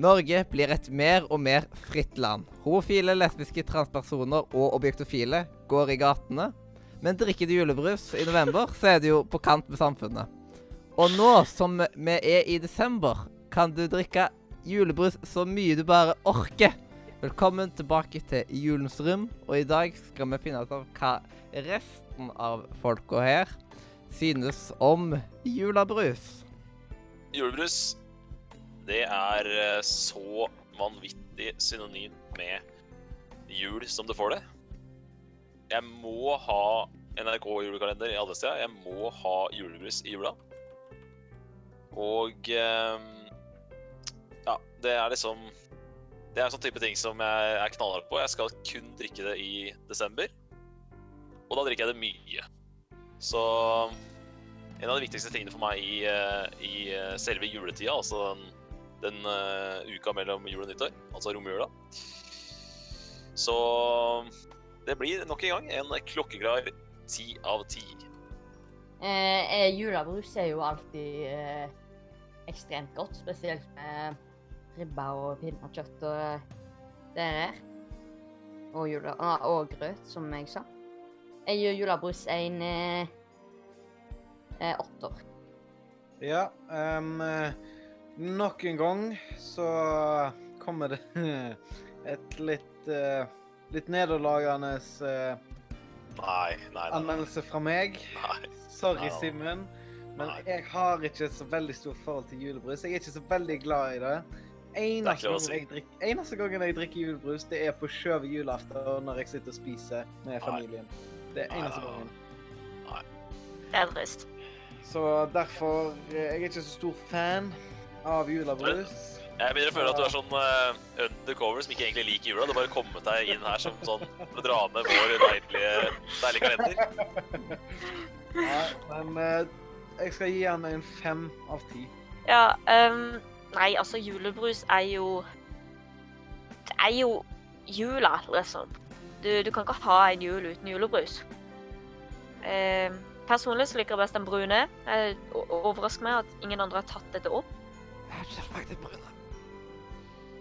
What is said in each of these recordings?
Norge blir et mer og mer fritt land. Homofile, lesbiske, transpersoner og objektofile går i gatene. Men drikker du julebrus i november, så er det jo på kant med samfunnet. Og nå som vi er i desember, kan du drikke julebrus så mye du bare orker. Velkommen tilbake til Julens rom, og i dag skal vi finne ut av hva resten av folka her synes om julebrus. Julebrus, det er eh, så vanvittig synonym med jul som du får det. Jeg må ha NRK julekalender i adventstida. Jeg må ha julebrus i jula. Og eh, ja, det er liksom Det er sånn type ting som jeg er knallhard på. Jeg skal kun drikke det i desember. Og da drikker jeg det mye. Så en av de viktigste tingene for meg i, eh, i eh, selve juletida, altså den, den uh, uka mellom jul og nyttår, altså romjula. Så det blir nok en gang en klokkeklar ti av ti. Eh, eh, julebrus er jo alltid eh, ekstremt godt, spesielt med ribba og pinnekjøtt og det der. Og, jule, ah, og grøt, som jeg sa. Jeg gjør julebrus en eh, eh, åtter. Ja, ehm, eh, nok en gang så kommer det et litt uh, litt nederlagende uh, Nei, nei, nei. anmeldelse fra meg. nei. Sorry, Nei. Simen. Men Nei. jeg har ikke så veldig stort forhold til julebrus. Jeg er ikke så veldig glad i det. Det Eneste ikke lov gangen, si. jeg drikker, eneste gangen jeg drikker julebrus, det er på sjøve julaften når jeg sitter og spiser med Nei. familien. Det er eneste gangen. nei. Det er trist. Så derfor eh, Jeg er ikke så stor fan av julebrus. Jeg begynner å føle at du er sånn uh, undercover som ikke egentlig liker jula. Du har bare kommet deg inn her som sånn for å dra ned vår deilige, deilige kalender. Ja, men uh, jeg skal gi han en fem av ti. Ja, um, nei, altså julebrus er jo Det er jo jula, liksom. Du, du kan ikke ha en jul uten julebrus. Um, personlig så liker jeg best den brune. Det overrasker meg at ingen andre har tatt dette opp. Jeg har ikke smakt den brune.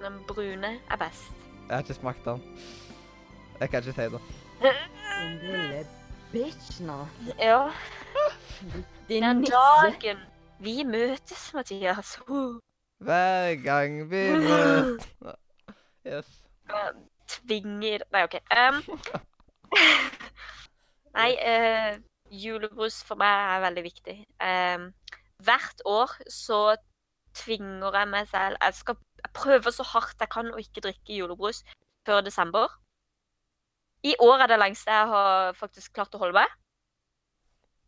Den brune er best. Jeg har ikke smakt den. Jeg kan ikke si det. Din lille bitch nå. Ja, Din den nisse. dagen vi møtes, Mathias. Hver gang vi møtes Yes. tvinger Nei, OK. Um, nei, uh, julebrus for meg er veldig viktig. Um, hvert år så tvinger jeg meg selv Jeg skal jeg prøver så hardt jeg kan å ikke drikke julebrus før desember. I år er det lengste jeg har faktisk klart å holde meg.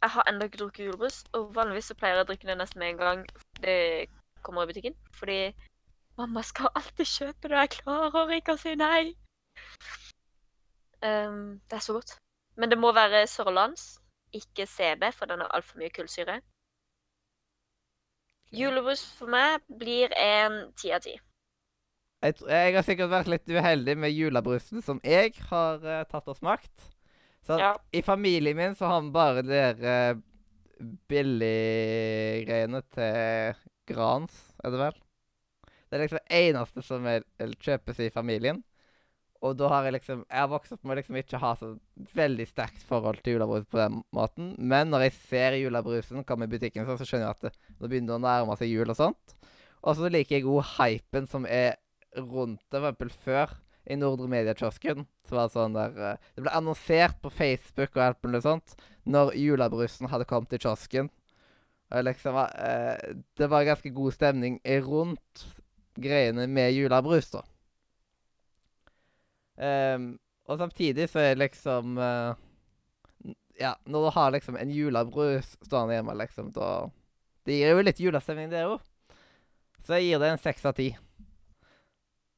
Jeg har ennå ikke drukket julebrus, og vanligvis så pleier jeg å drikke det nesten med en gang det kommer i butikken. Fordi mamma skal alltid kjøpe det, og jeg klarer ikke å si nei. Um, det er så godt. Men det må være sørlands, ikke CB, for den har altfor mye kullsyre. Julebrus for meg blir en ti av ti. Jeg, jeg har sikkert vært litt uheldig med julebrusen som jeg har uh, tatt og smakt. Så Ja. I familien min så har vi bare de der uh, billiggreiene til Grans, er det vel? Det er liksom det eneste som er, kjøpes i familien. Og da har jeg liksom Jeg har vokst opp med å liksom ikke ha så veldig sterkt forhold til julebrus på den måten. Men når jeg ser julebrusen komme i butikken, så skjønner jeg at det, nå begynner å nærme seg jul og sånt. Og så liker jeg god hypen som er rundt det. For eksempel før, i Nordre Media-kiosken, så var det sånn der eh, Det ble annonsert på Facebook og alt mulig sånt når julebrusen hadde kommet til kiosken. Og liksom eh, Det var ganske god stemning rundt greiene med julebrus, da. Ehm, og samtidig så er liksom uh, Ja, når du har liksom en julebrus stående hjemme, liksom, da Det gir jo litt julestemning, det òg. Så jeg gir det en seks av ti.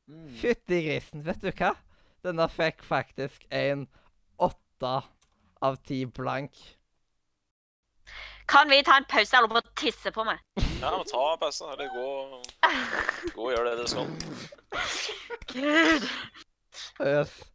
Mm. Fytti grisen, vet du hva? Denne fikk faktisk en åtte av ti blank. Kan vi ta en pause eller bare tisse på meg? Ja, men ta en pause, eller gå, gå og gjør det du skal. Gud. Yes.